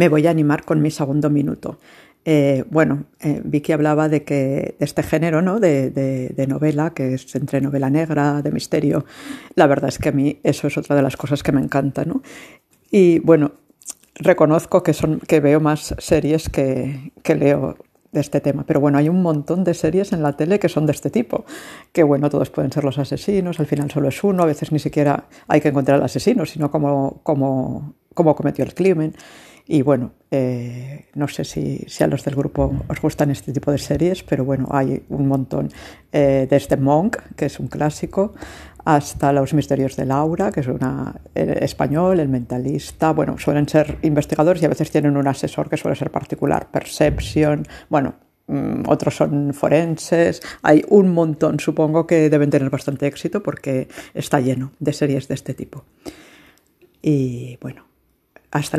me voy a animar con mi segundo minuto. Eh, bueno, eh, Vicky hablaba de que de este género, ¿no? De, de, novela, que es entre novela negra, de misterio. La verdad es que a mí eso es otra de las cosas que me encanta, ¿no? Y bueno, reconozco que son que veo más series que, que leo de este tema. Pero bueno, hay un montón de series en la tele que son de este tipo. Que bueno, todos pueden ser los asesinos, al final solo es uno, a veces ni siquiera hay que encontrar al asesino, sino cómo, cómo, cómo cometió el crimen. Y bueno, eh, no sé si, si, a los del grupo os gustan este tipo de series, pero bueno, hay un montón. Eh, desde Monk, que es un clásico, hasta Los Misterios de Laura, que es una eh, español, El Mentalista. Bueno, suelen ser investigadores y a veces tienen un asesor que suele ser particular. Perception, bueno, mm, otros son forenses. Hay un montón, supongo que deben tener bastante éxito porque está lleno de series de este tipo. Y bueno, hasta el